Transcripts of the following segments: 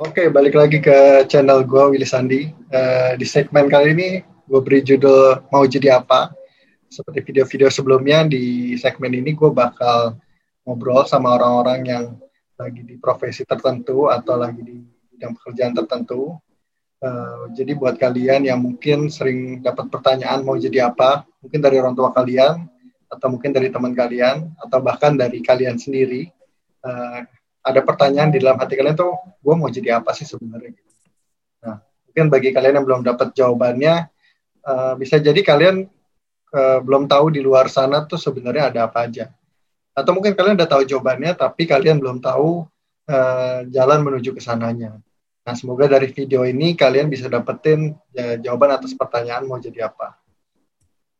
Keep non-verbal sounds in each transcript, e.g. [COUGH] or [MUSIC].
Oke, balik lagi ke channel gue, Willy Sandi. Uh, di segmen kali ini, gue beri judul Mau Jadi Apa. Seperti video-video sebelumnya, di segmen ini gue bakal ngobrol sama orang-orang yang lagi di profesi tertentu atau lagi di bidang pekerjaan tertentu. Uh, jadi buat kalian yang mungkin sering dapat pertanyaan mau jadi apa, mungkin dari orang tua kalian, atau mungkin dari teman kalian, atau bahkan dari kalian sendiri, uh, ada pertanyaan di dalam hati kalian tuh, gue mau jadi apa sih sebenarnya? Nah, mungkin bagi kalian yang belum dapat jawabannya, uh, bisa jadi kalian uh, belum tahu di luar sana tuh sebenarnya ada apa aja. Atau mungkin kalian udah tahu jawabannya, tapi kalian belum tahu uh, jalan menuju ke sananya. Nah, semoga dari video ini kalian bisa dapetin ya, jawaban atas pertanyaan mau jadi apa.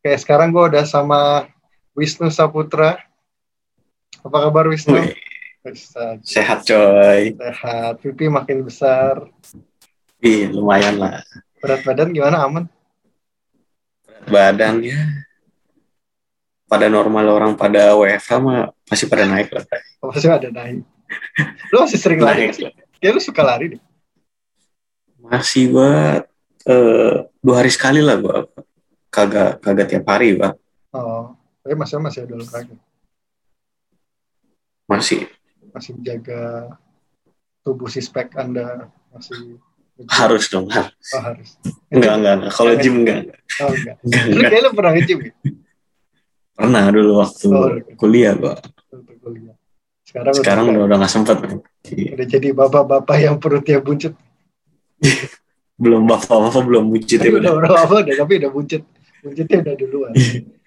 Oke, sekarang gue udah sama Wisnu Saputra. Apa kabar Wisnu? Sehat coy. Sehat. Pipi makin besar. Iya lumayan lah. Berat badan gimana aman? Berat badan ya. Pada normal orang pada WFH mah masih pada naik lah. Oh, masih ada naik. Lu masih sering lari? Ya lu suka lari deh. Masih buat uh, dua hari sekali lah gua. Kagak kagak tiap hari, Pak. Oh, tapi masih masih ada olahraga. Masih masih menjaga tubuh sispek Anda masih harus dong harus. Oh, harus. Enggak, enggak, enggak. Kalau gym enggak. Oh, enggak. enggak, enggak. Lu pernah nge-gym ya? Pernah dulu waktu oh, kuliah gua. kuliah. Sekarang, Sekarang udah udah nggak sempet. Udah jadi bapak-bapak yang perutnya buncit. [LAUGHS] belum bapak-bapak belum buncit ya udah. Udah bapak udah tapi udah buncit. Buncitnya udah duluan.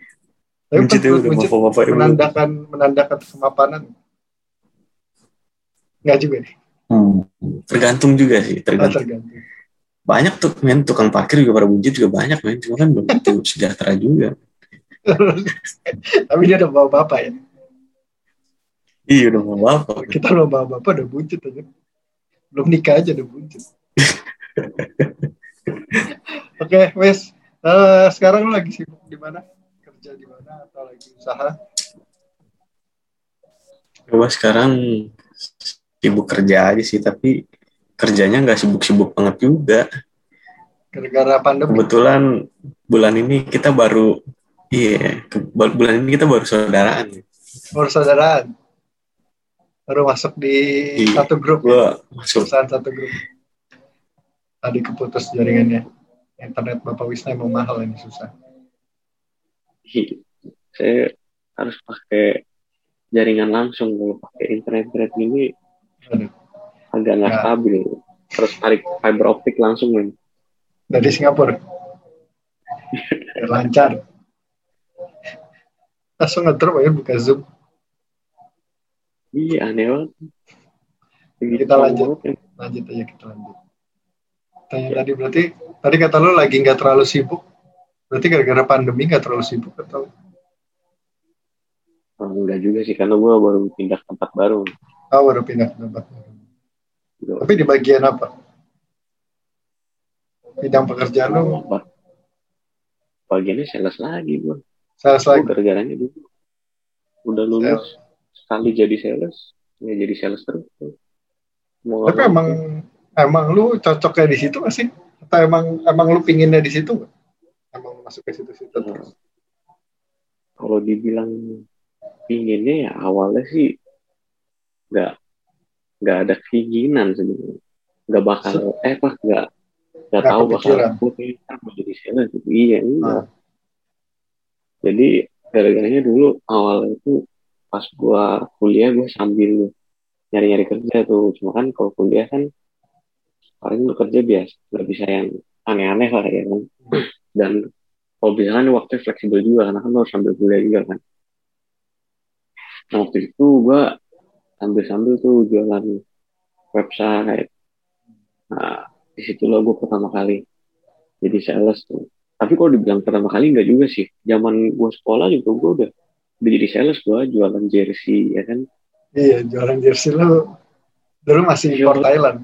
[LAUGHS] tapi buncitnya udah bapak-bapak menandakan menandakan kemapanan. Enggak juga nih. Hmm. Tergantung juga sih, tergantung. Oh, tergantung. Banyak tuh men tukang parkir juga pada buncit juga banyak men, cuma kan belum tentu [LAUGHS] sejahtera juga. Tapi dia udah bawa bapak ya. Iya udah bawa bapak. Kita udah bawa bapak udah buncit aja. Belum nikah aja udah buncit. [LAUGHS] Oke, okay, wes. Uh, sekarang lu lagi sibuk di mana? Kerja di mana atau lagi usaha? Coba sekarang sibuk kerja aja sih tapi kerjanya nggak sibuk-sibuk banget juga. Gara-gara pandemi. Kebetulan bulan ini kita baru iya yeah, bulan ini kita baru saudaraan. Baru saudaraan. Baru masuk di iya, satu grup gua ya? masuk. Perusahaan satu grup. Tadi keputus jaringannya. Internet bapak Wisna emang mahal ini susah. Iya, saya harus pakai jaringan langsung. Kalau pakai internet internet ini agak nggak ya. stabil. Terus tarik fiber optik langsung men. Dari Singapura. Lancar. Langsung ngedrop ya buka zoom. Iya aneh banget. Kita lanjut. ya. lanjut aja kita lanjut. Tanya ya. tadi berarti tadi kata lo lagi nggak terlalu sibuk? Berarti gara-gara pandemi nggak terlalu sibuk atau? Oh, enggak juga sih karena gue baru pindah tempat baru Oh, baru pindah ke tempat baru. Tapi di bagian apa? Bidang pekerjaan lo? Apa? Bagiannya sales lagi, bro. Sales lagi? Gara-garanya dulu. Udah lulus, sales. sekali jadi sales, ya jadi sales terus. Mau Tapi emang emang lu cocoknya di situ gak sih? Atau emang emang lu pinginnya di situ gak? Emang masuk ke situ-situ terus? Kalau dibilang pinginnya ya awalnya sih nggak nggak ada keinginan sebenarnya. Nggak bakal eh pas nggak nggak tahu bakal aku mau jadi sales gitu. Iya enggak. Ah. jadi gara-garanya dulu awal itu pas gua kuliah gua sambil nyari-nyari kerja tuh. Cuma kan kalau kuliah kan paling lu kerja biasa nggak bisa yang aneh-aneh lah ya kan. [CLEARS THROAT] Dan kalau bisa kan waktu fleksibel juga karena kan harus sambil kuliah juga kan. Nah waktu itu gua sambil-sambil tuh jualan website. Nah di situ lo gue pertama kali jadi sales tuh. Tapi kalau dibilang pertama kali nggak juga sih. Zaman gue sekolah juga gue udah udah jadi sales gue jualan jersey ya kan? Iya jualan jersey lo dulu masih impor Thailand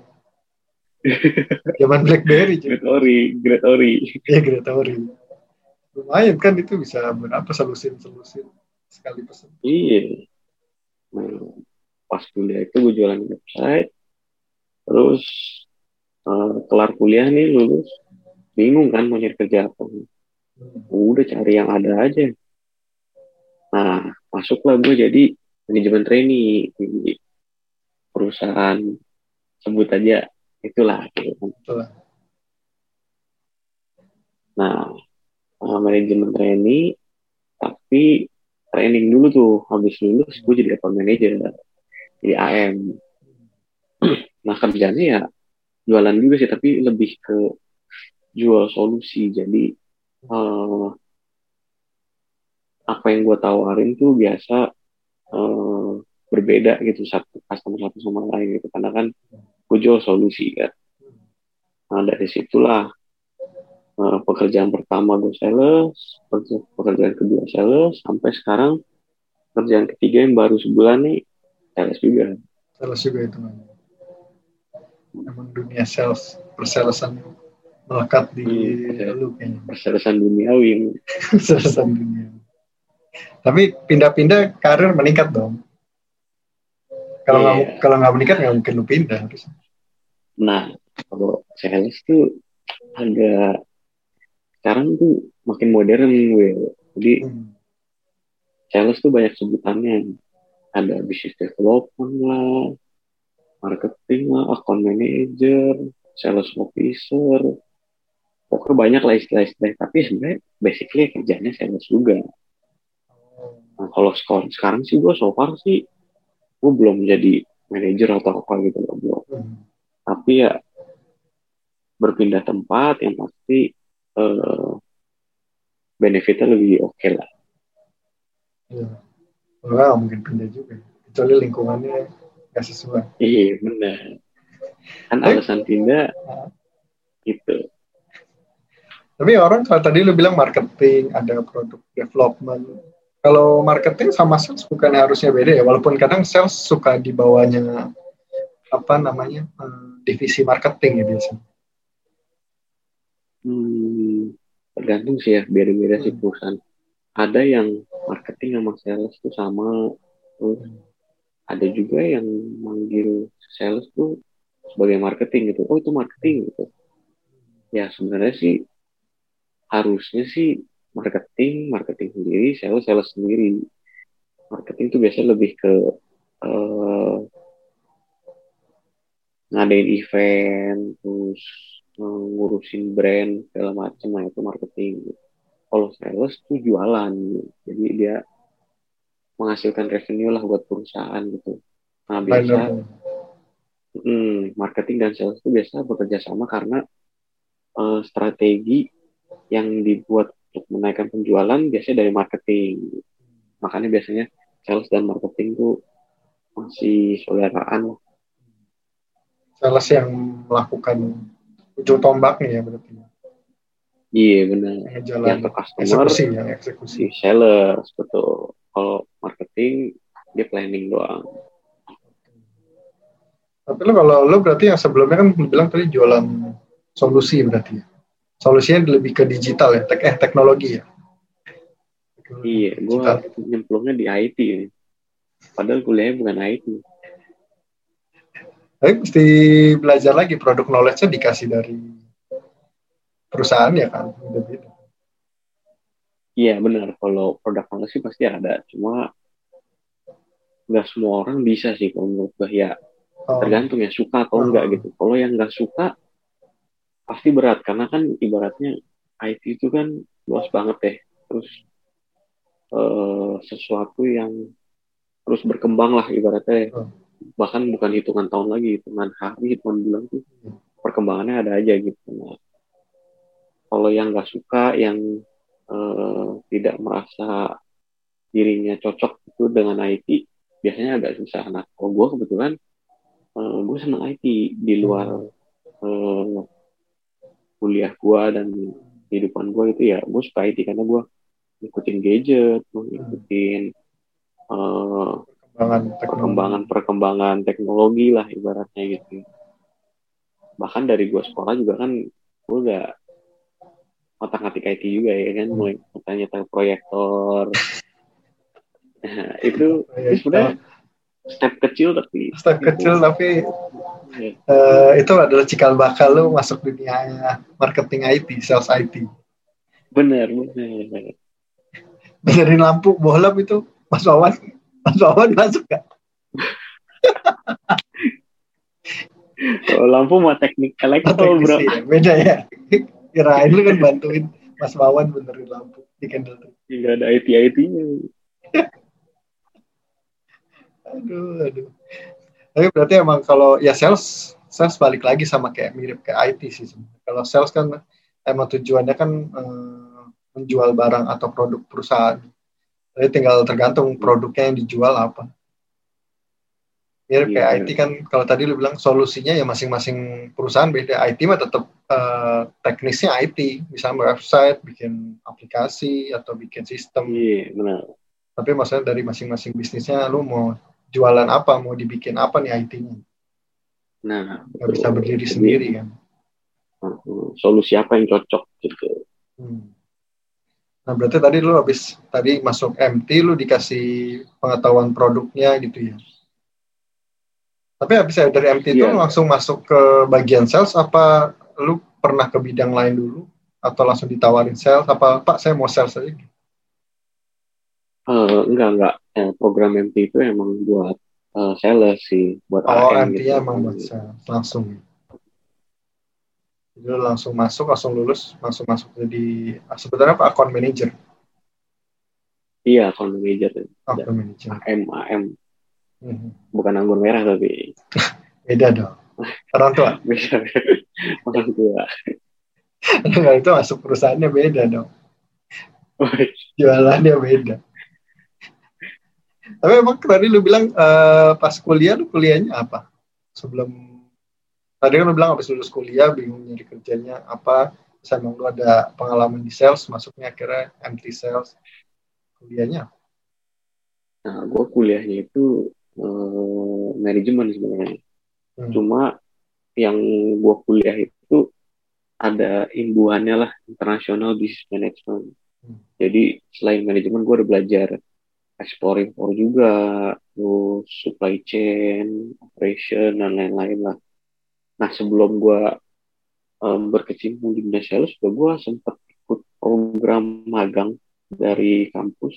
[LAUGHS] zaman BlackBerry Great Ori Great Ori iya Great Ori lumayan kan itu bisa berapa selusin selusin sekali pesan. Iya. Nah, pas kuliah itu gue jualan website. Terus uh, kelar kuliah nih lulus. Bingung kan mau nyari kerja apa. Udah cari yang ada aja. Nah masuklah gue jadi manajemen trainee di perusahaan. Sebut aja itulah. Gitu. Nah, uh, manajemen trainee tapi training dulu tuh. Habis lulus gue jadi account manager di AM [CLEARS THROAT] nah kerjanya ya jualan juga sih tapi lebih ke jual solusi. Jadi uh, apa yang gue tawarin tuh biasa uh, berbeda gitu satu customer satu sama lain gitu. Karena kan gue jual solusi kan. Nah dari situlah uh, pekerjaan pertama gue sales pekerjaan kedua sales sampai sekarang pekerjaan ketiga yang baru sebulan nih sales juga. Sales juga itu emang dunia sales persalesan melekat di iya, lu kayaknya. persalesan duniawi [LAUGHS] persalesan dunia tapi pindah-pindah karir meningkat dong. Kalau nggak yeah. kalau nggak meningkat nggak mungkin lu pindah nah kalau sales tuh agak sekarang tuh makin modern gue jadi hmm. sales tuh banyak sebutannya ada business development lah marketing lah account manager sales officer. Pokoknya banyak lah istilah-istilah. Tapi sebenarnya basically kerjanya sales juga. Nah kalau sekarang sih gue so far sih gue belum jadi manajer atau apa gitu loh belum hmm. tapi ya berpindah tempat yang pasti uh, benefitnya lebih oke okay lah ya. Wah, mungkin pindah juga kecuali lingkungannya gak sesuai iya benar kan eh? alasan pindah gitu tapi orang kalau tadi lu bilang marketing ada produk development kalau marketing sama sales bukan harusnya beda ya walaupun kadang sales suka dibawanya apa namanya hmm, divisi marketing ya biasanya hmm, tergantung sih ya beda-beda hmm. sih perusahaan ada yang marketing sama sales tuh sama terus ada juga yang manggil sales tuh sebagai marketing gitu oh itu marketing gitu ya sebenarnya sih harusnya sih marketing, marketing sendiri, sales, sales sendiri. Marketing itu biasanya lebih ke uh, ngadain event, terus uh, ngurusin brand segala macam, nah itu marketing. Kalau sales itu jualan, jadi dia menghasilkan revenue lah buat perusahaan gitu. Nah biasa hmm, marketing dan sales itu biasa bekerja sama karena uh, strategi yang dibuat untuk menaikkan penjualan biasanya dari marketing. Makanya biasanya sales dan marketing tuh masih saudaraan. Sales yang melakukan ujung tombaknya ya berarti. Iya benar. Yang, yang ke customer, eksekusi, yang eksekusi. Sales betul. Kalau marketing dia planning doang. Tapi lo kalau lo berarti yang sebelumnya kan bilang tadi jualan solusi berarti ya? solusinya lebih ke digital ya, tek eh teknologi ya. iya, gue nyemplungnya di IT ini. Padahal kuliahnya bukan IT. Tapi mesti belajar lagi produk knowledge-nya dikasih dari perusahaan ya kan, Iya benar, kalau produk sih pasti ada, cuma nggak semua orang bisa sih kalau menurut gue ya oh. tergantung ya suka atau oh. enggak gitu. Kalau yang nggak suka pasti berat. Karena kan ibaratnya IT itu kan luas banget deh. Terus uh, sesuatu yang terus berkembang lah ibaratnya hmm. bahkan bukan hitungan tahun lagi hitungan hari hitungan bulan tuh perkembangannya ada aja gitu. Nah, kalau yang nggak suka yang uh, tidak merasa dirinya cocok itu dengan IT biasanya agak susah. Nah kalau gue kebetulan eh, gue senang IT di luar uh, kuliah gue dan kehidupan gue itu ya gue suka IT karena gue ngikutin gadget, gue ngikutin uh, perkembangan perkembangan teknologi lah ibaratnya gitu. Bahkan dari gue sekolah juga kan gue gak otak ngatik IT juga ya kan mulai tanya tentang proyektor. Nah, itu, itu sebenarnya step kecil tapi step kecil tapi uh, itu adalah cikal bakal lu masuk dunia marketing IT, sales IT. Bener, bener. Benerin lampu bohlam itu Mas Wawan, Mas Wawan masuk gak? lampu mau teknik elektro bro. Ya, beda ya. Kirain lu kan bantuin Mas Wawan benerin lampu di Kendal. Tidak ada IT-IT-nya. aduh, aduh. Tapi berarti emang kalau ya sales, sales balik lagi sama kayak mirip ke IT sih. Kalau sales kan emang tujuannya kan eh, menjual barang atau produk perusahaan. Jadi tinggal tergantung produknya yang dijual apa. Mirip kayak IT iya. kan kalau tadi lu bilang solusinya ya masing-masing perusahaan beda. IT mah tetap uh, teknisnya IT, misalnya website, bikin aplikasi atau bikin sistem. Iya, benar. Tapi maksudnya dari masing-masing bisnisnya lu mau jualan apa, mau dibikin apa nih IT-nya. Nah, nggak bisa berdiri jadi, sendiri kan. Solusi apa yang cocok gitu. Hmm. Nah, berarti tadi lu habis tadi masuk MT lu dikasih pengetahuan produknya gitu ya. Tapi habis dari MT itu yeah. langsung masuk ke bagian sales apa lu pernah ke bidang lain dulu? Atau langsung ditawarin sales? Apa Pak saya mau sales aja? Uh, enggak enggak. Eh, program MT itu emang buat uh, sales sih buat oh AM MT gitu. emang buat sales langsung. Jadi langsung masuk langsung lulus langsung masuk jadi sebenarnya apa? Account manager. Iya account manager. Account manager. AM AM Hmm. Bukan anggur merah tapi. [LAUGHS] Beda dong. Orang tua. [LAUGHS] Beda. Orang tua. Itu masuk perusahaannya beda dong. Jualannya beda. Tapi emang tadi lu bilang uh, pas kuliah lu kuliahnya apa? Sebelum tadi kan lu bilang habis lulus kuliah bingung nyari kerjanya apa? Saya emang lu ada pengalaman di sales, masuknya akhirnya MT sales. Kuliahnya Nah, gue kuliahnya itu uh, manajemen sebenarnya. Hmm. Cuma yang gua kuliah itu ada imbuhannya lah internasional business management. Hmm. Jadi selain manajemen gue udah belajar ekspor impor juga, terus supply chain, operation dan lain-lain lah. Nah sebelum gue um, berkecimpung di dunia sales, gue sempat ikut program magang dari kampus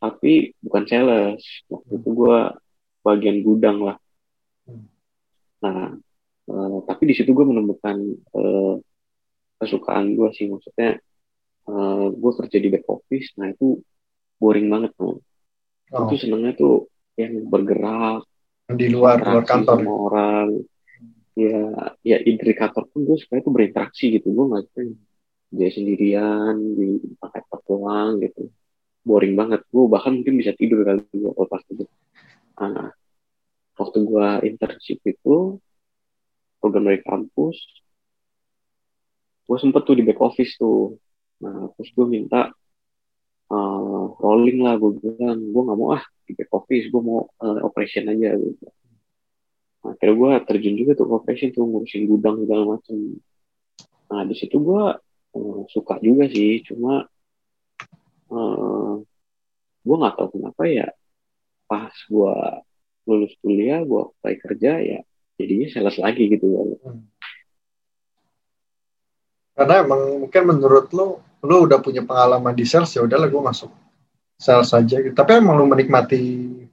tapi bukan sales. Waktu itu gue bagian gudang lah. Hmm. nah uh, tapi di situ gue menemukan uh, kesukaan gue sih. Maksudnya uh, gue kerja di back office. Nah itu boring banget tuh oh. itu senengnya tuh yang bergerak di luar luar kantor sama orang. Ya ya indikator pun gue supaya itu berinteraksi gitu. Gue nggak dia sendirian di pakai doang gitu boring banget. Gue bahkan mungkin bisa tidur kali gue kalau pas itu nah, waktu gue internship itu program dari kampus gue sempet tuh di back office tuh. Nah terus gue minta uh, rolling lah gue bilang gue nggak mau ah di back office gue mau uh, operation aja gitu nah, akhirnya gue terjun juga tuh operation tuh ngurusin gudang segala macem. Nah di situ gue uh, suka juga sih cuma uh, gue nggak tahu kenapa ya pas gue lulus kuliah gue apply kerja ya jadinya sales lagi gitu hmm. karena emang mungkin menurut lo lo udah punya pengalaman di sales ya udahlah gue masuk sales saja gitu. tapi emang lo menikmati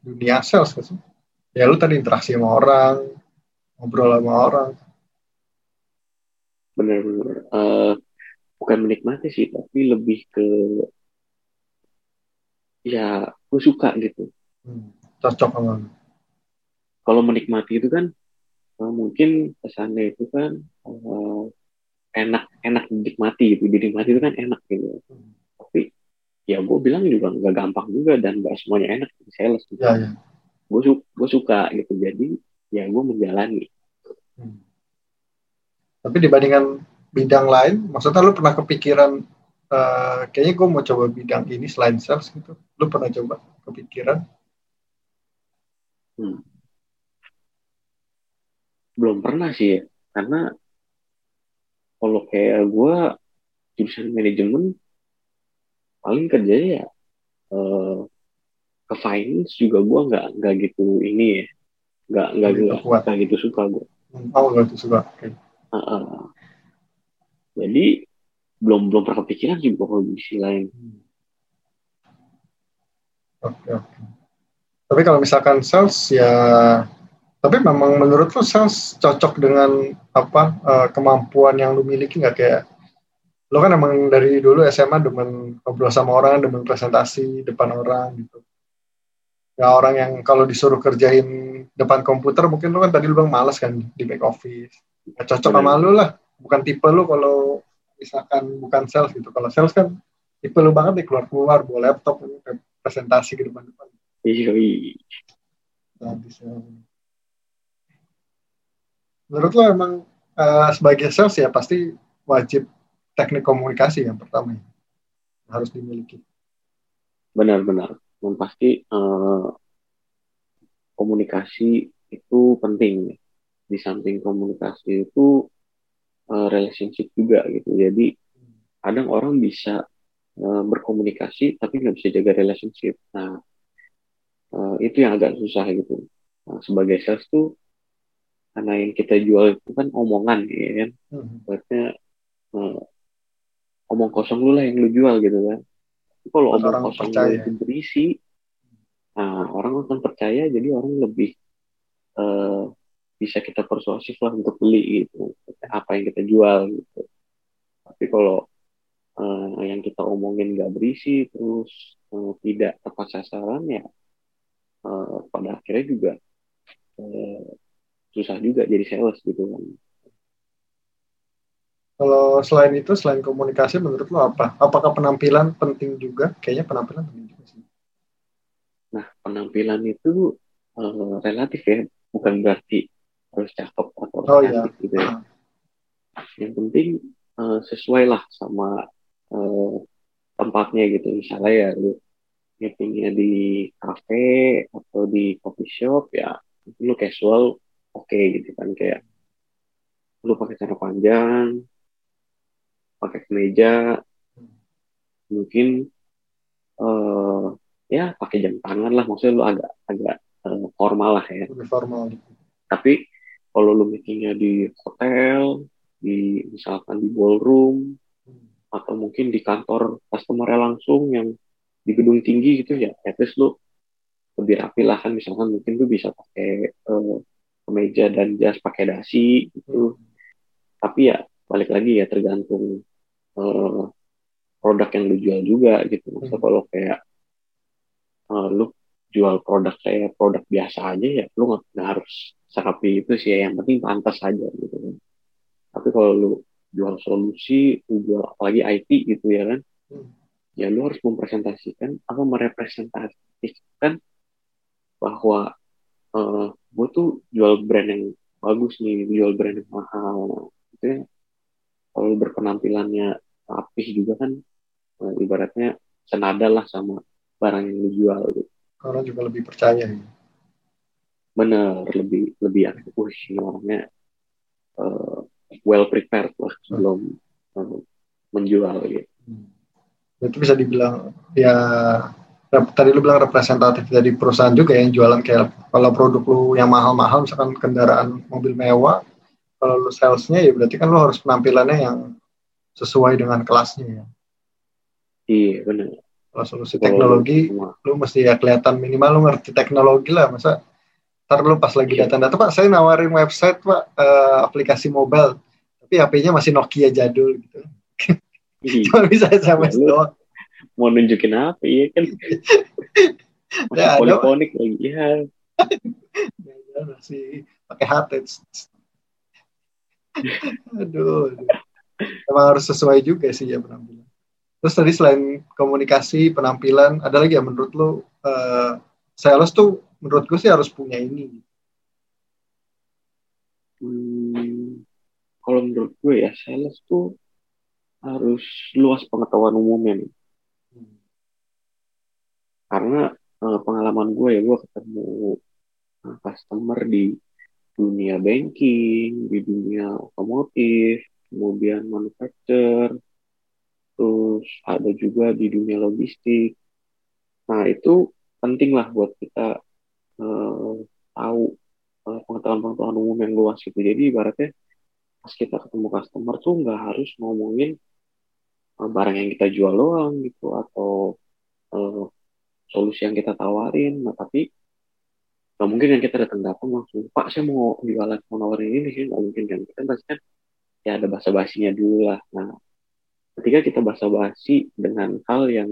dunia sales kan sih ya lo tadi interaksi sama orang ngobrol sama orang bener-bener uh, bukan menikmati sih tapi lebih ke ya gue suka gitu hmm, cocok sama kalau menikmati itu kan uh, mungkin kesannya itu kan uh, enak enak dinikmati gitu dinikmati itu kan enak gitu hmm. tapi ya gue bilang juga nggak gampang juga dan gak semuanya enak di sales gitu. ya, ya. gue su gue suka gitu jadi ya gue menjalani hmm. tapi dibandingkan bidang lain maksudnya lu pernah kepikiran uh, kayaknya gue mau coba bidang ini selain sales gitu. Lu pernah coba kepikiran? Hmm. Belum pernah sih ya. Karena kalau kayak gue jurusan manajemen paling kerjanya ya uh, ke finance juga gue nggak nggak gitu ini ya nggak nggak nggak gitu suka gue Oh, nggak itu suka. Okay. Uh, uh. Jadi belum belum pernah kepikiran sih sisi lain. Oke oke. Tapi kalau misalkan sales ya, tapi memang menurut lo sales cocok dengan apa uh, kemampuan yang lo miliki nggak kayak lo kan emang dari dulu SMA demen ngobrol sama orang, demen presentasi depan orang gitu. Ya orang yang kalau disuruh kerjain depan komputer mungkin lo kan tadi lo bilang males kan di back office. Ya, cocok sama lo lah, bukan tipe lo kalau misalkan bukan sales gitu. Kalau sales kan tipe lu banget nih keluar-keluar bawa laptop presentasi ke depan-depan. Iya. Nah, Menurut lo emang uh, sebagai sales ya pasti wajib teknik komunikasi yang pertama ya, harus dimiliki. Benar-benar, yang pasti uh, komunikasi itu penting. Di samping komunikasi itu uh, relationship juga gitu. Jadi kadang orang bisa uh, berkomunikasi tapi nggak bisa jaga relationship. Nah uh, itu yang agak susah gitu. Nah, sebagai sales tuh karena yang kita jual itu kan omongan ya kan. Hmm. Berarti uh, omong kosong lu lah yang lu jual gitu kan. Kalau omong kosong lu itu berisi, nah orang akan percaya jadi orang lebih uh, bisa kita persuasif lah untuk beli gitu. Apa yang kita jual gitu. Tapi kalau uh, yang kita omongin nggak berisi terus uh, tidak tepat sasaran ya uh, pada akhirnya juga uh, susah juga jadi sales gitu kan. Kalau selain itu selain komunikasi menurut lo apa? Apakah penampilan penting juga? Kayaknya penampilan penting juga sih. Nah penampilan itu uh, relatif ya. Bukan berarti harus cakep atau oh, iya. gitu ya. Yang penting uh, sesuai lah sama uh, tempatnya gitu. Misalnya ya lu meetingnya di cafe atau di coffee shop ya lu casual oke okay, gitu kan kayak lu pakai celana panjang pakai kemeja mungkin uh, ya pakai jam tangan lah maksudnya lu agak agak uh, formal lah ya formal tapi kalau lu meetingnya di hotel di misalkan di ballroom atau mungkin di kantor customer langsung yang di gedung tinggi gitu ya at least lu lebih rapi lah kan. Misalkan mungkin lu bisa pakai uh, kemeja dan jas pakai dasi gitu. Tapi ya balik lagi ya tergantung uh, produk yang lu jual juga gitu. Maksudnya kalau kayak uh, lu jual produk kayak produk biasa aja ya lu nggak harus serapi itu sih ya yang penting pantas aja gitu kan tapi kalau lu jual solusi lu jual apalagi IT gitu ya kan hmm. ya lu harus mempresentasikan atau merepresentasikan bahwa uh, eh, gue tuh jual brand yang bagus nih jual brand yang mahal gitu ya kalau berpenampilannya rapih juga kan uh, ibaratnya senada lah sama barang yang lu jual gitu. Orang juga lebih percaya ya bener lebih lebih yang wih ini orangnya uh, well prepared lah sebelum uh, menjual gitu. Hmm. Itu bisa dibilang ya tadi lu bilang representatif dari perusahaan juga yang jualan kayak kalau produk lu yang mahal-mahal misalkan kendaraan mobil mewah kalau lu salesnya ya berarti kan lu harus penampilannya yang sesuai dengan kelasnya ya. Iya benar. Kalau solusi teknologi, lu mesti ya kelihatan minimal lu ngerti teknologi lah, masa ntar lu pas lagi iya. data-data pak saya nawarin website pak uh, aplikasi mobile tapi HP-nya masih Nokia jadul gitu. Iya. [LAUGHS] cuma bisa SMS ya, doang. mau nunjukin apa? Ya kan. Masih ya, polifonik lagi [LAUGHS] ya masih [LAUGHS] pakai HT aduh, aduh. Emang harus sesuai juga sih ya penampilan terus tadi selain komunikasi penampilan ada lagi ya menurut lo uh, sales tuh menurut gue sih harus punya ini. Hmm, kalau menurut gue ya sales tuh harus luas pengetahuan umumnya nih. Hmm. Karena uh, pengalaman gue ya gue ketemu uh, customer di dunia banking, di dunia otomotif, kemudian manufacture, terus ada juga di dunia logistik. Nah itu penting lah buat kita uh, tahu uh, pengetahuan-pengetahuan umum yang luas gitu. Jadi ibaratnya pas kita ketemu customer tuh nggak harus ngomongin uh, barang yang kita jual doang gitu atau uh, solusi yang kita tawarin. Nah tapi nggak mungkin yang kita datang datang langsung pak saya mau jualan mau nawarin ini sih nggak mungkin kan? Kita pasti kan ya ada bahasa basinya dulu lah. Nah ketika kita bahasa basi dengan hal yang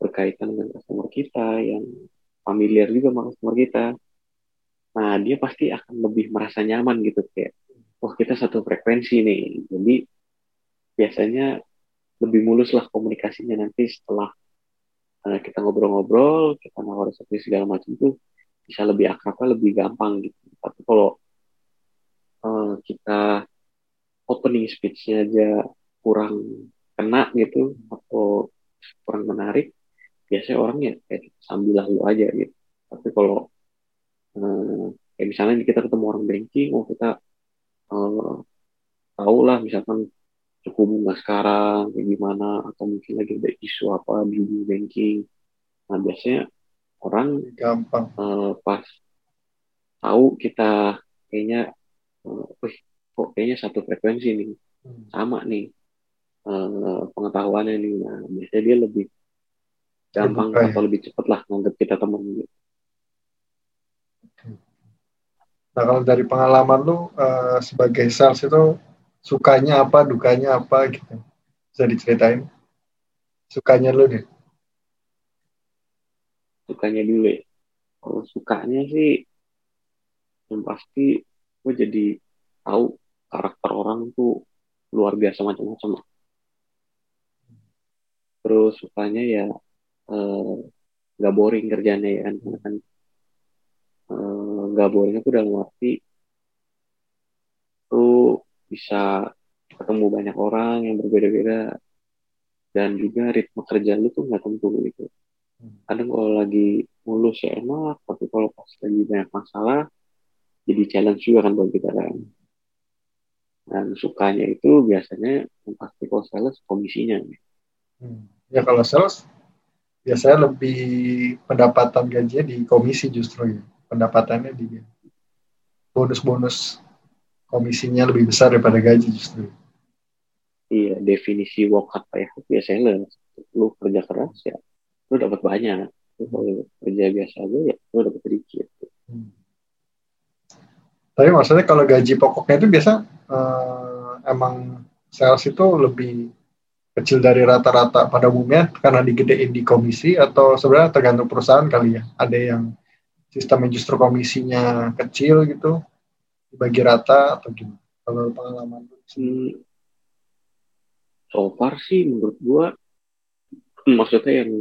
berkaitan dengan customer kita yang familiar juga sama customer kita nah dia pasti akan lebih merasa nyaman gitu kayak oh kita satu frekuensi nih. Jadi biasanya lebih mulus lah komunikasinya nanti setelah uh, kita ngobrol-ngobrol kita nawar seperti segala macam itu bisa lebih akrab lebih gampang gitu. Tapi kalau uh, kita opening speech-nya aja kurang kena gitu atau kurang menarik biasanya orang ya kayak sambil lalu aja gitu. Tapi kalau uh, kayak misalnya kita ketemu orang banking oh kita uh, tahu lah misalkan suku bunga sekarang kayak gimana atau mungkin lagi ada isu apa di banking. Nah biasanya orang gampang. uh, pas tahu kita kayaknya uh, kok kayaknya satu frekuensi nih hmm. sama nih uh, pengetahuannya nih nah biasanya dia lebih gampang Terbuka, atau ya? lebih cepat lah nganggap kita teman gitu. Nah kalau dari pengalaman lu uh, sebagai sales itu sukanya apa, dukanya apa gitu, bisa diceritain? Sukanya lu deh. Sukanya dulu ya. Kalau sukanya sih yang pasti gue jadi tahu karakter orang tuh luar biasa macam-macam. Terus sukanya ya Eh, nggak uh, boring kerjanya ya kan. Kan eh, nggak uh, boring itu dalam arti tuh bisa ketemu banyak orang yang berbeda-beda. Dan juga ritme kerja lu tuh nggak tentu gitu. Kadang kalau lagi mulus ya enak tapi kalau pas lagi banyak masalah jadi challenge juga kan buat kita kan. Dan sukanya itu biasanya yang pasti kalau sales komisinya. Hmm. Ya kalau sales biasanya lebih pendapatan gajinya di komisi justru ya. Pendapatannya di bonus-bonus komisinya lebih besar daripada gaji justru. Iya definisi work hard pay hard biasanya lu kerja keras ya lu dapat banyak. Lu kalau kerja biasa aja ya lu dapat sedikit. Hmm. tapi maksudnya kalau gaji pokoknya itu biasa uh, emang sales itu lebih kecil dari rata-rata pada umumnya karena digedein di komisi atau sebenarnya tergantung perusahaan kali ya. Ada yang sistemnya justru komisinya kecil gitu dibagi rata atau gimana? Kalau pengalaman hmm, so far sih menurut gua maksudnya yang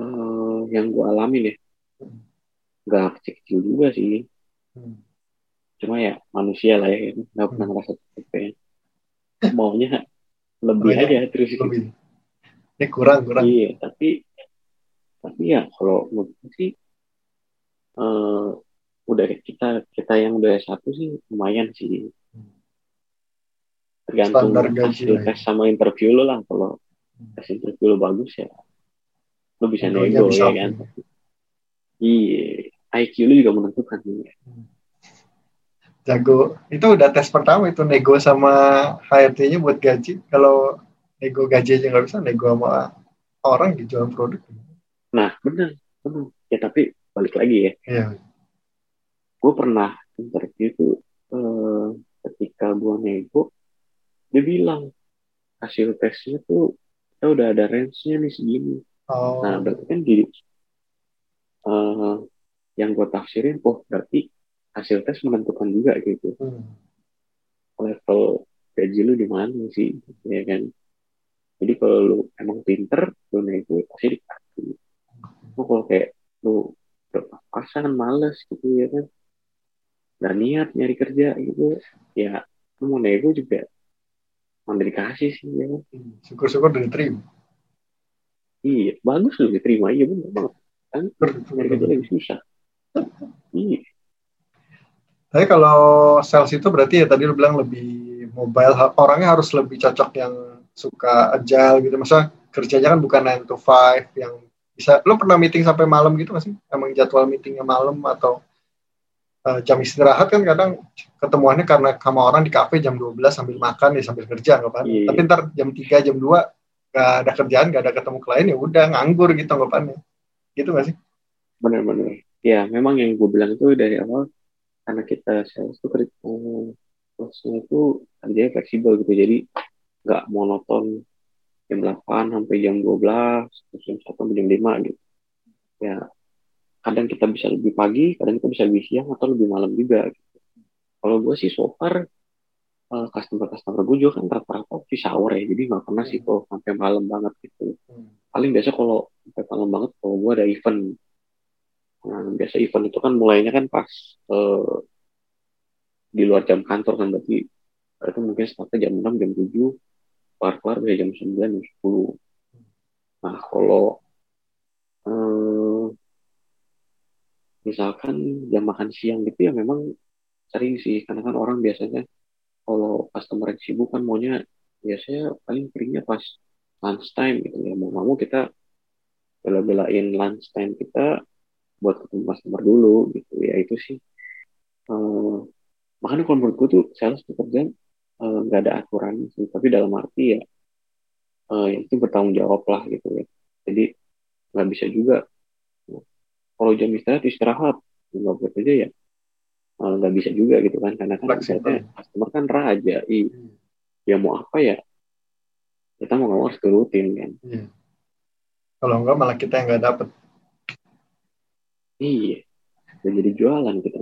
uh, yang gua alami nih nggak kecil-kecil juga sih. Hmm. cuma ya manusia lah ya nggak pernah hmm. ngerasa capek maunya lebih aja terus lebih. Ya kurang kurang. Iya tapi tapi ya kalau menurut sih uh, udah kita kita yang udah satu sih lumayan sih. Tergantung hasil tes ya. sama interview lo lah kalau hmm. tes interview lo bagus ya lo bisa nego ya kan. Iya, IQ lu juga menentukan. Ya. Hmm jago. Itu udah tes pertama itu nego sama HRD-nya buat gaji. Kalau nego gaji aja nggak bisa nego sama orang di jualan produk. Nah benar benar ya tapi balik lagi ya. Iya. gue pernah interview itu eh, ketika gue nego dia bilang hasil tesnya tuh kita udah ada range-nya nih segini. Oh. nah berarti kan di uh, yang gue tafsirin oh berarti hasil tes menentukan juga gitu. Hmm. level gaji lu di mana sih ya kan? Jadi kalau lu emang pinter lu nego pasti dikasih. Hmm. kalau kayak lu berpapasan males gitu ya kan? Nggak niat nyari kerja gitu ya lu mau nego juga mau dikasih sih ya kan? Hmm, syukur-syukur udah diterima. Iya bagus lu diterima iya bener banget. Kan? Nyari kerja lebih susah. Iya tapi kalau sales itu berarti ya tadi lu bilang lebih mobile, orangnya harus lebih cocok yang suka agile gitu. Masa kerjanya kan bukan 9 to 5 yang bisa, lu pernah meeting sampai malam gitu gak sih? Emang jadwal meetingnya malam atau uh, jam istirahat kan kadang ketemuannya karena sama orang di kafe jam 12 sambil makan ya sambil kerja nggak apa yeah. tapi ntar jam 3 jam 2 nggak ada kerjaan nggak ada ketemu klien ya udah nganggur gitu anggapannya gitu nggak sih benar-benar ya memang yang gue bilang itu dari awal karena kita sales itu prosesnya itu kerjanya fleksibel gitu. Jadi nggak monoton jam 8 sampai jam 12 terus jam 1 sampai jam 5 gitu. Ya kadang kita bisa lebih pagi kadang kita bisa lebih siang atau lebih malam juga gitu. kalau gue sih so far uh, customer customer gue juga kan rata-rata office hour ya. Jadi nggak pernah sih kalau sampai malam banget gitu. Paling biasa kalau sampai malam banget kalau gue ada event nah, biasa event itu kan mulainya kan pas uh, di luar jam kantor kan berarti itu mungkin startnya jam 6, jam 7 kelar-kelar bisa jam 9, jam 10 nah kalau eh, misalkan jam makan siang gitu ya memang sering sih karena kan orang biasanya kalau customer yang sibuk kan maunya biasanya paling keringnya pas lunch time gitu ya. Mau mau kita bela-belain lunch time kita buat ketemu customer dulu gitu. Ya itu sih. Uh, makanya kalau menurut gue tuh sales pekerjaan eh, nggak uh, ada aturan sih. Tapi dalam arti ya uh, yang itu bertanggung jawab lah gitu ya. Jadi nggak bisa juga. Kalau jam istirahat istirahat. Nggak buat aja ya eh, nggak uh, bisa juga gitu kan. Karena kan customer kan raja. I hmm. ya mau apa ya? Kita mau nggak harus turutin kan. Hmm. kalau enggak malah kita yang nggak dapet iya jadi jualan kita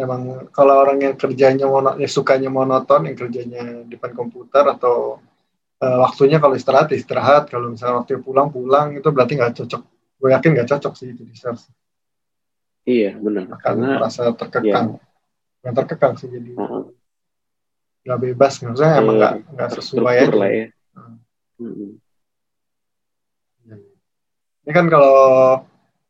Emang kalau orang yang kerjanya mono, ya sukanya monoton, yang kerjanya di depan komputer atau uh, waktunya kalau istirahat istirahat, kalau misalnya waktu pulang pulang itu berarti nggak cocok. Gue yakin nggak cocok sih itu di sales. Iya benar. Karena merasa terkekang, iya. nggak terkekang sih jadi nggak uh bebas, maksudnya emang nggak uh, nggak sesuai aja. Lah ya. Hmm. Ini kan kalau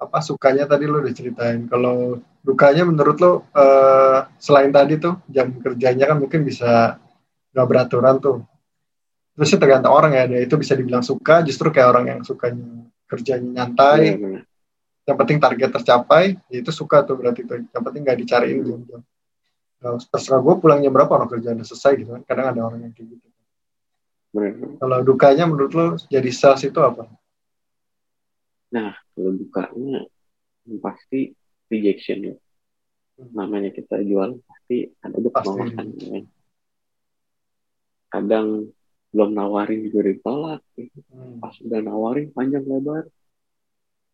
apa sukanya tadi lo udah ceritain. Kalau dukanya menurut lo uh, selain tadi tuh jam kerjanya kan mungkin bisa nggak beraturan tuh. Terusnya tergantung orang ya, dia itu bisa dibilang suka, justru kayak orang yang sukanya kerjanya nyantai. Hmm. Yang penting target tercapai, ya itu suka tuh berarti tuh. Yang penting nggak dicariin hmm. jam-jam. Nah, terserah gue pulangnya berapa orang kerjaan udah selesai gitu kan. Kadang ada orang yang kayak gitu. Hmm. Kalau dukanya menurut lo jadi sales itu apa? Nah, kalau dukanya pasti rejection ya. Namanya kita jual pasti ada penolakan ya. Kadang belum nawarin juga ditolak. Ya. Hmm. Pas udah nawarin panjang lebar,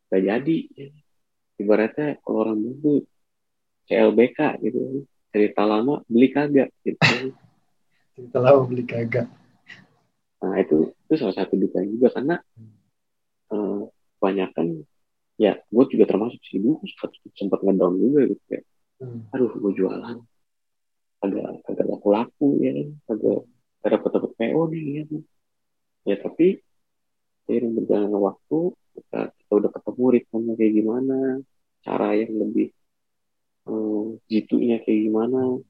gak jadi. Ya. Ibaratnya kalau orang dulu CLBK gitu, cerita lama beli kagak gitu. [LAUGHS] cerita lama beli kagak. Nah itu itu salah satu duka juga karena hmm. uh, kebanyakan. Ya gue juga termasuk sih. Gue sempat ngedown juga gitu ya hmm. aduh gue jualan. Agak agak laku-laku ya agak ada dapat dapat PO nih ya ya tapi seiring berjalannya waktu kita, kita udah ketemu ritmenya kayak gimana cara yang lebih um, jitunya kayak gimana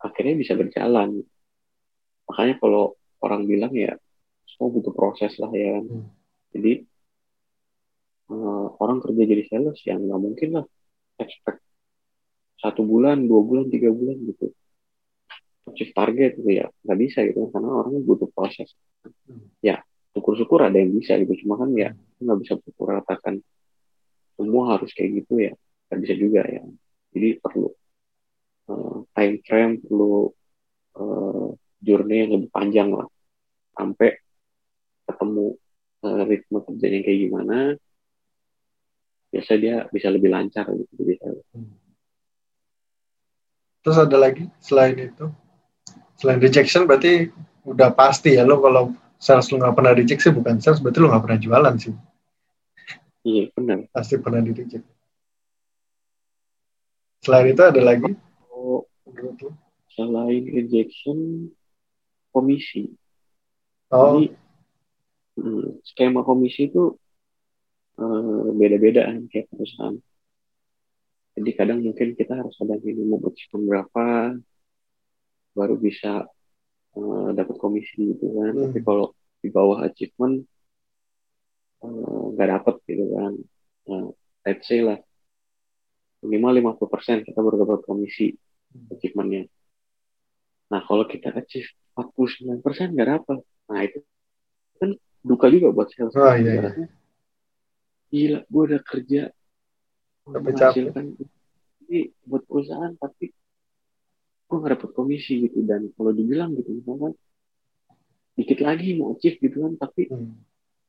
akhirnya bisa berjalan. Makanya kalau orang bilang ya semua butuh proses lah ya hmm. jadi uh, orang kerja jadi sales ya nggak mungkin lah. Expect satu bulan dua bulan tiga bulan gitu. Achieve target gitu ya nggak bisa gitu karena orang butuh proses. Hmm. ya syukur-syukur ada yang bisa gitu cuma kan ya nggak bisa pukul ratakan semua harus kayak gitu ya nggak bisa juga ya. Jadi perlu uh, time frame perlu uh, journey yang lebih panjang lah. Sampai ketemu uh, ritme kerjanya kayak gimana biasa dia bisa lebih lancar gitu bisa. Hmm. Terus ada lagi selain itu, selain rejection berarti udah pasti ya lo kalau sales lo nggak pernah reject sih bukan sales berarti lo nggak pernah jualan sih. Iya benar. Pasti pernah di reject. Selain itu ada lagi? Oh, selain rejection komisi. Oh. Jadi hmm, skema komisi itu beda-beda kan kayak perusahaan. Jadi kadang mungkin kita harus ada minimum achievement berapa baru bisa uh, dapat komisi gitu kan. Hmm. Tapi kalau di bawah achievement eh, nggak uh, dapat gitu kan. Nah, let's say lah minimal 50% kita baru dapat komisi achievementnya. Nah kalau kita achieve 49% nggak dapat. Nah itu kan duka juga buat sales. Oh, iya, iya. Gila, gue udah kerja. Tapi menghasilkan. Ini buat perusahaan tapi gue nggak dapet komisi gitu. Dan kalau dibilang gitu misalkan dikit lagi mau achieve gitu kan tapi Hmm.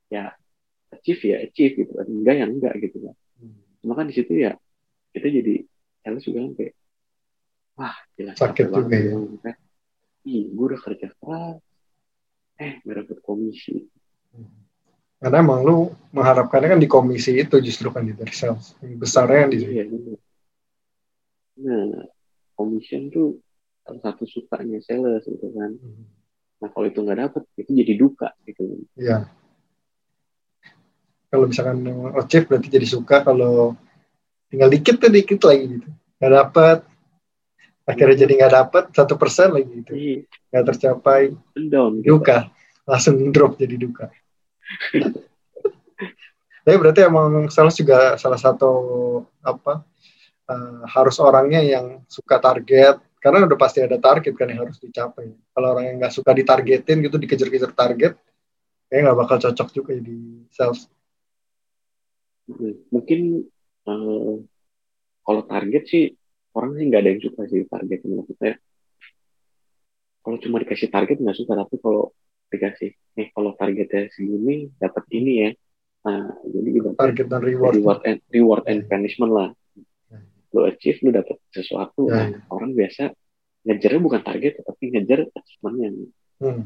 ya achieve ya achieve gitu kan. Enggak ya enggak gitu kan. Hmm. cuma kan di situ ya kita jadi sales juga kan kayak wah jelas Sakit juga ya. gitu kan. ih gue udah kerja keras. Eh gak dapet komisi Karena emang lu mengharapkannya kan di komisi itu justru kan di dari sales. Yang besarnya kan di situ. iya bener. nah commission tuh salah satu sukanya sales gitu kan Hmm. nah kalau itu nggak dapet itu jadi duka gitu Iya. Kalau misalkan achieve berarti jadi suka kalau tinggal dikit tuh dikit lagi gitu. Gak dapet. Akhirnya jadi nggak dapet satu persen lagi gitu. Nggak tercapai. down gitu. Duka. Langsung drop jadi duka. [LAUGHS] Tapi berarti emang sales juga salah satu apa eh, harus orangnya yang suka target karena udah pasti ada target kan yang harus dicapai. Kalau orang yang nggak suka ditargetin gitu dikejar-kejar target, kayaknya nggak bakal cocok juga di sales. Mm, mungkin eh, kalau target sih orang sih nggak ada yang suka sih target maksudnya kalau cuma dikasih target nggak suka tapi kalau dikasih nih kalau targetnya segini dapat ini ya nah jadi ibaratnya Target dan reward. reward and reward and punishment lah lu achieve lu dapat sesuatu Ya, nah, orang biasa ngejarnya bukan target tapi ngejar achievementnya Hmm.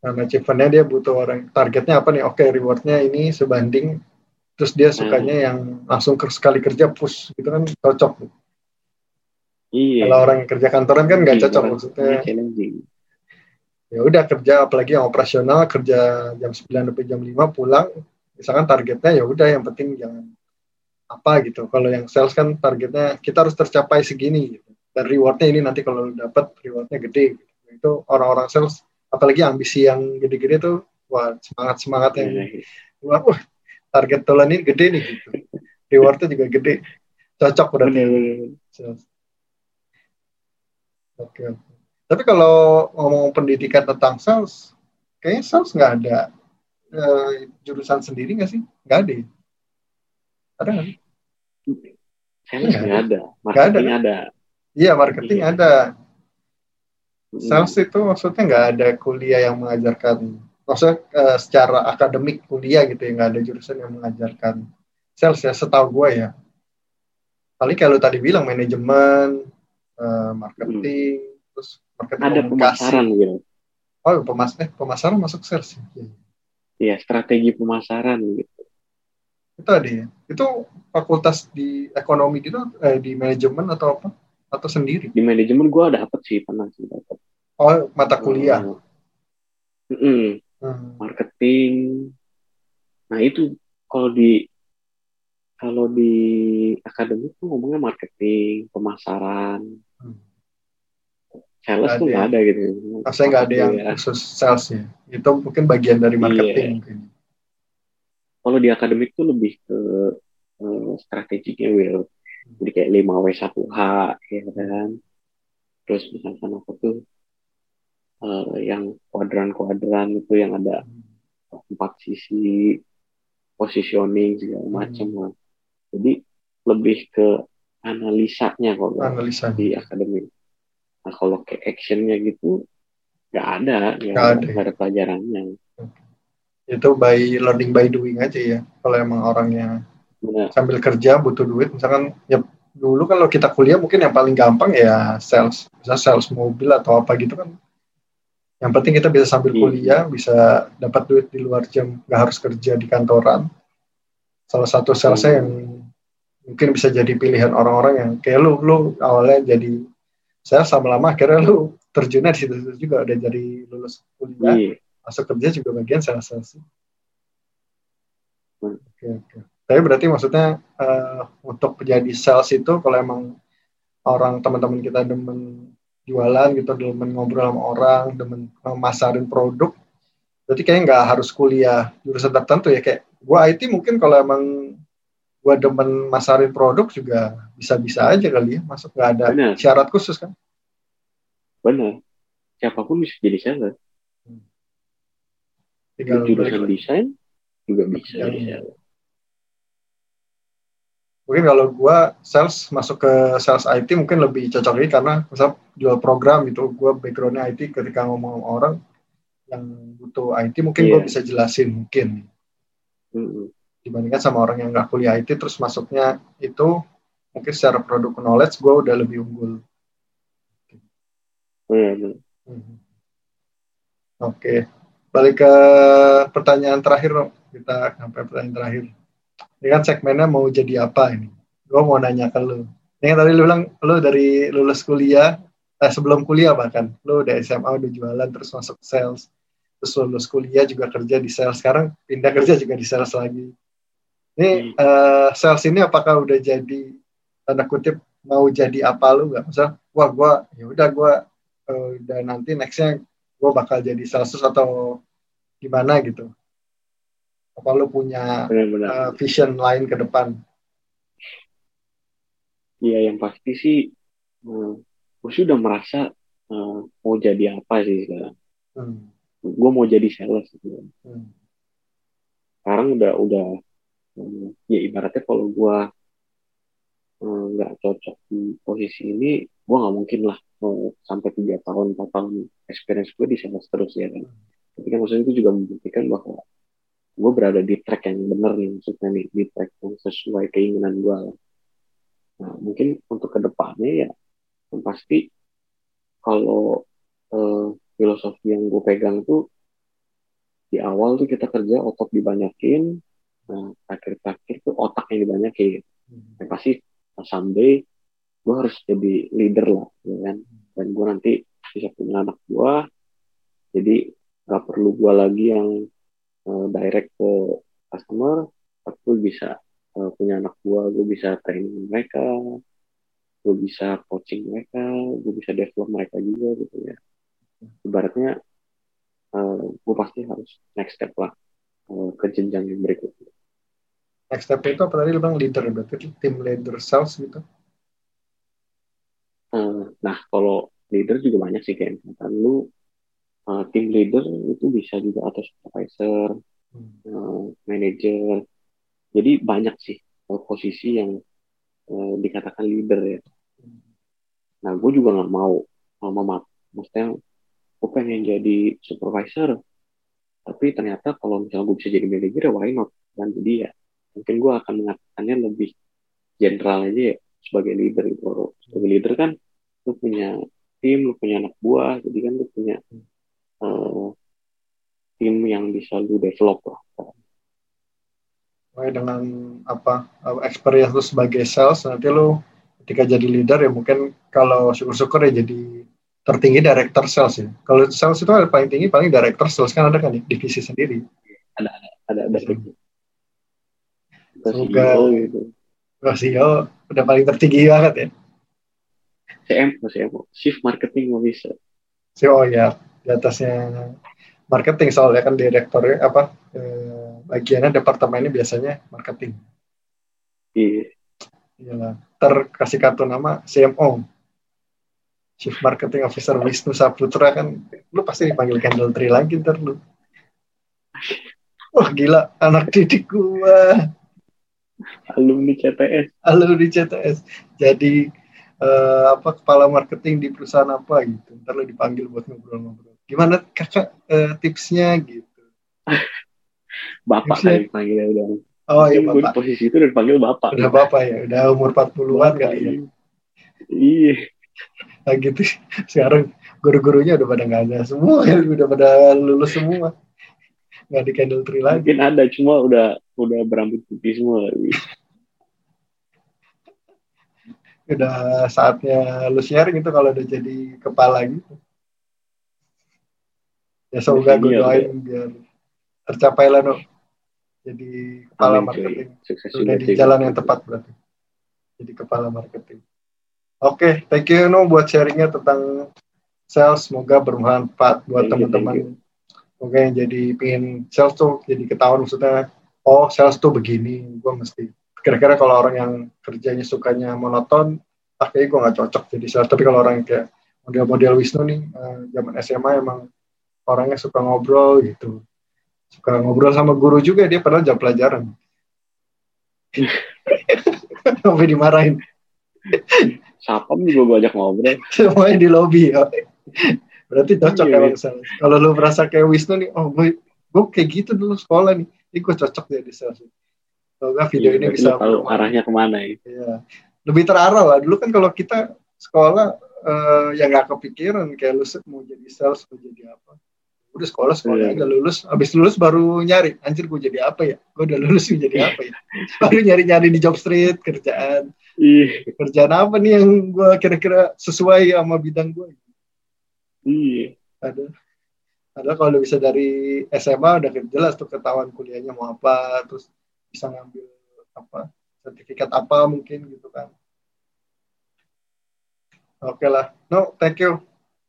Nah, achievementnya dia butuh orang targetnya apa nih? Oke, rewardnya ini sebanding. Terus dia sukanya yang langsung ke sekali kerja push gitu kan cocok. iya Kalau orang yang kerja kantoran kan nggak Iya, cocok maksudnya. challenging Ya udah kerja apalagi yang operasional kerja jam 9 sampai jam 5 pulang. Misalkan targetnya ya udah yang penting jangan apa gitu. Kalau yang sales kan targetnya kita harus tercapai segini gitu. Dan rewardnya ini nanti kalau lu dapat rewardnya gede. Gitu. Itu orang-orang sales apalagi ambisi yang gede-gede tuh wah semangat semangat yang Iya, wah wah, target tolan ini gede nih gitu. Rewardnya juga gede. Cocok berarti. Oke. oke. Tapi kalau ngomong pendidikan tentang sales, kayaknya sales nggak ada eh, jurusan sendiri nggak sih? Nggak ada. ya? Ada nggak? Sales Nggak ada, Nggak ada, marketing ada. Iya, marketing Iya. ada. Sales itu maksudnya nggak ada kuliah yang mengajarkan, maksudnya eh, secara akademik kuliah gitu ya, nggak ada jurusan yang mengajarkan sales ya, setahu gue ya. Paling kalau tadi bilang manajemen, eh, marketing, terus marketing Ada komunikasi. pemasaran gitu. Oh, pemas eh, pemasaran masuk sales ya? Iya. Strategi pemasaran gitu. Itu ada ya? Itu fakultas di ekonomi gitu, eh, di manajemen atau apa? Atau sendiri? Di manajemen gue ada dapet sih, pernah sih dapet. Oh, mata kuliah. Mm-mm, Hmm. marketing. Nah itu kalau di kalau di akademik tuh ngomongnya marketing, pemasaran, Hmm. Sales tuh nggak ya? ada gitu. Maksudnya nggak ada yang Iya. khusus sales ya? Itu mungkin bagian dari marketing Iya. mungkin. Kalau di akademik tuh lebih ke eh, strateginya Will. Jadi kayak 5W1H ya kan. Terus misalkan apa tuh eh, yang kuadran-kuadran itu yang ada empat sisi positioning segala macam Hmm. lah. Jadi lebih ke analisanya kalau di akademik. Nah kalau ke actionnya gitu nggak ada, nggak ada, ada. nggak ada pelajarannya. Itu by learning by doing aja ya. Kalau emang orangnya Benar. sambil kerja butuh duit, misalkan ya dulu kalau kita kuliah mungkin yang paling gampang ya sales, bisa sales mobil atau apa gitu kan. Yang penting kita bisa sambil Iya. kuliah, bisa dapat duit di luar jam, nggak harus kerja di kantoran. Salah satu salesnya yang mungkin bisa jadi pilihan orang-orang yang kayak lu, lu awalnya jadi saya lama-lama akhirnya lu terjunnya di situ juga udah jadi lulus kuliah, Iya. masuk kerja juga bagian sales-sales. Hmm. Oke, oke. Tapi berarti maksudnya eh, untuk menjadi sales itu kalau emang orang teman-teman kita demen jualan gitu, demen ngobrol sama orang, demen memasarin produk, berarti kayaknya nggak harus kuliah jurusan tertentu ya kayak gua IT mungkin kalau emang gue demen masarin produk juga bisa-bisa aja kali ya masuk. Nggak ada Benar. syarat khusus kan? Benar. Siapa pun bisa jadi seller tinggal jurusan desain juga bisa jadi seller mungkin kalau gue sales masuk ke sales IT mungkin lebih cocok lagi karena misal jual program gitu. Gue backgroundnya IT ketika ngomong sama orang yang butuh IT mungkin gue Iya. bisa jelasin mungkin. Mm-mm. Dibandingkan sama orang yang nggak kuliah IT terus masuknya itu mungkin secara produk knowledge gue udah lebih unggul benar. Mhm. Oke, balik ke pertanyaan terakhir dong. Kita sampai pertanyaan terakhir. Ini kan segmennya mau jadi apa ini? Gue mau nanya ke lu. Ini kan tadi lu bilang lu dari lulus kuliah, eh, sebelum kuliah bahkan, lu udah SMA udah jualan terus masuk sales, terus lulus kuliah juga kerja di sales. Sekarang pindah kerja juga di sales lagi. Ini eh, sales ini apakah udah jadi tanda kutip mau jadi apa lu nggak? Misal, wah gue ya udah gue eh, dan nanti nextnya gue bakal jadi sales atau gimana gitu apa lu punya benar-benar eh, vision lain ke depan Iya yang pasti sih eh, gue sih udah merasa eh, mau jadi apa sih sekarang hmm. gue mau jadi sales gitu. Hmm. sekarang udah udah ya ibaratnya kalau gue eh, nggak cocok di posisi ini gue nggak mungkin lah mau sampai tiga tahun empat tahun experience gue di sales terus ya kan tapi kan maksudnya itu juga membuktikan bahwa gue berada di track yang benar nih maksudnya nih di track yang sesuai keinginan gue lah. Nah, mungkin untuk ke depannya ya yang pasti kalau eh, filosofi yang gue pegang tuh di awal tuh kita kerja otot dibanyakin, nah akhir-akhir tuh otak yang dibanyakin. Hmm. Yang pasti someday gue harus jadi leader lah, ya kan? Dan gue nanti bisa punya anak gue, jadi gak perlu gue lagi yang eh, direct ke customer, tapi gue bisa eh, punya anak gue, gue bisa training mereka, gue bisa coaching mereka, gue bisa develop mereka juga gitu ya. Ibaratnya eh, gue pasti harus next step lah eh, ke jenjang yang berikutnya. Next step itu apa tadi lu bilang leader berarti tim leader sales gitu Eh, nah, kalau leader juga banyak sih kayak misalkan lu eh, tim leader itu bisa juga atau supervisor, Hmm. eh, manager. Jadi banyak sih eh, posisi yang eh, dikatakan leader ya. Nah, gue juga nggak mau uh, memat, maksudnya gue pengen jadi supervisor, tapi ternyata kalau misalnya gue bisa jadi manager, ya why not? Dan jadi ya, mungkin gue akan mengatakannya lebih general aja ya, sebagai leader gitu. Sebagai leader kan, lu punya tim, lu punya anak buah, jadi kan lu punya eh, tim yang bisa lu develop lah. Dengan apa uh, experience lu sebagai sales nanti lu ketika jadi leader ya mungkin kalau syukur-syukur ya jadi tertinggi director sales ya. Kalau sales itu ada paling tinggi paling director sales kan ada kan divisi sendiri. Ada ada Hmm. Ke Semoga- CEO gitu. CEO udah paling tertinggi banget ya. CM, CM, Chief Marketing Officer. CEO ya di atasnya marketing soalnya kan direkturnya apa eh, bagiannya departemennya biasanya marketing. Iya. Iyalah. Terkasih kartu nama CMO. Chief Marketing Officer Wisnu Saputra kan lu pasti dipanggil Candle Tree lagi ntar lu. Wah gila anak didik gua alumni CTS. halo di CTS jadi eh, apa kepala marketing di perusahaan apa gitu. Ntar lu dipanggil buat ngobrol-ngobrol. Gimana kakak eh, tipsnya gitu? Bapak Tipsnya- kali panggilnya udah. oh iya gue di bapak. posisi itu udah dipanggil Bapak. udah bapak ya? Udah umur 40-an kali ya? Iya. nah gitu. Sekarang guru-gurunya udah pada nggak ada. Semua ya udah pada lulus semua nggak di candle tree lagi. Mungkin ada, cuma udah udah berambut putih semua. udah saatnya lu sharing itu kalau udah jadi kepala gitu. Ya semoga gue Senior, doain biar tercapai lah no jadi kepala Amin, marketing. Sukses udah juga di jalan yang tepat berarti. Jadi kepala marketing. Oke thank you no buat sharingnya tentang sales. Semoga bermanfaat buat teman-teman yang jadi pingin sales tuh jadi ketahuan maksudnya oh sales tuh begini gue mesti kira-kira kalau orang yang kerjanya sukanya monoton ah kayaknya gue nggak cocok jadi sales. Tapi kalau orang yang kayak model-model Wisnu nih uh, zaman SMA emang orangnya suka ngobrol gitu. Suka ngobrol sama guru juga dia padahal jam pelajaran. [LAUGHS] Sampai dimarahin. Sapam juga gue ajak ngobrol. Semuanya di lobby ya. Berarti cocok iya, emang sales kalau lu merasa kayak Wisnu nih oh gue gue kayak gitu dulu sekolah nih. Ini gue cocok jadi sales kalau nggak video iya, ini bisa tahu arahnya ke mana ya? Iya. lebih terarah lah. Dulu kan kalau kita sekolah uh, ya nggak kepikiran kayak lu mau jadi sales mau jadi apa. Udah sekolah sekolah yeah. udah lulus. Habis lulus baru nyari. Anjir gue jadi apa ya? Gue udah lulus gue jadi apa ya? Baru nyari nyari di job street kerjaan. Yeah. kerjaan apa nih yang gue kira-kira sesuai sama bidang gue iya ada ada kalau bisa dari SMA udah jelas tuh ketahuan kuliahnya mau apa terus bisa ngambil apa sertifikat apa mungkin gitu kan oke okay lah no thank you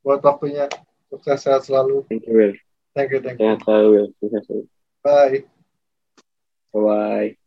buat waktunya Sukses sehat selalu. Thank you, Will. Thank you, thank you. Sehat selalu, Will. Sukses selalu. Bye. Bye.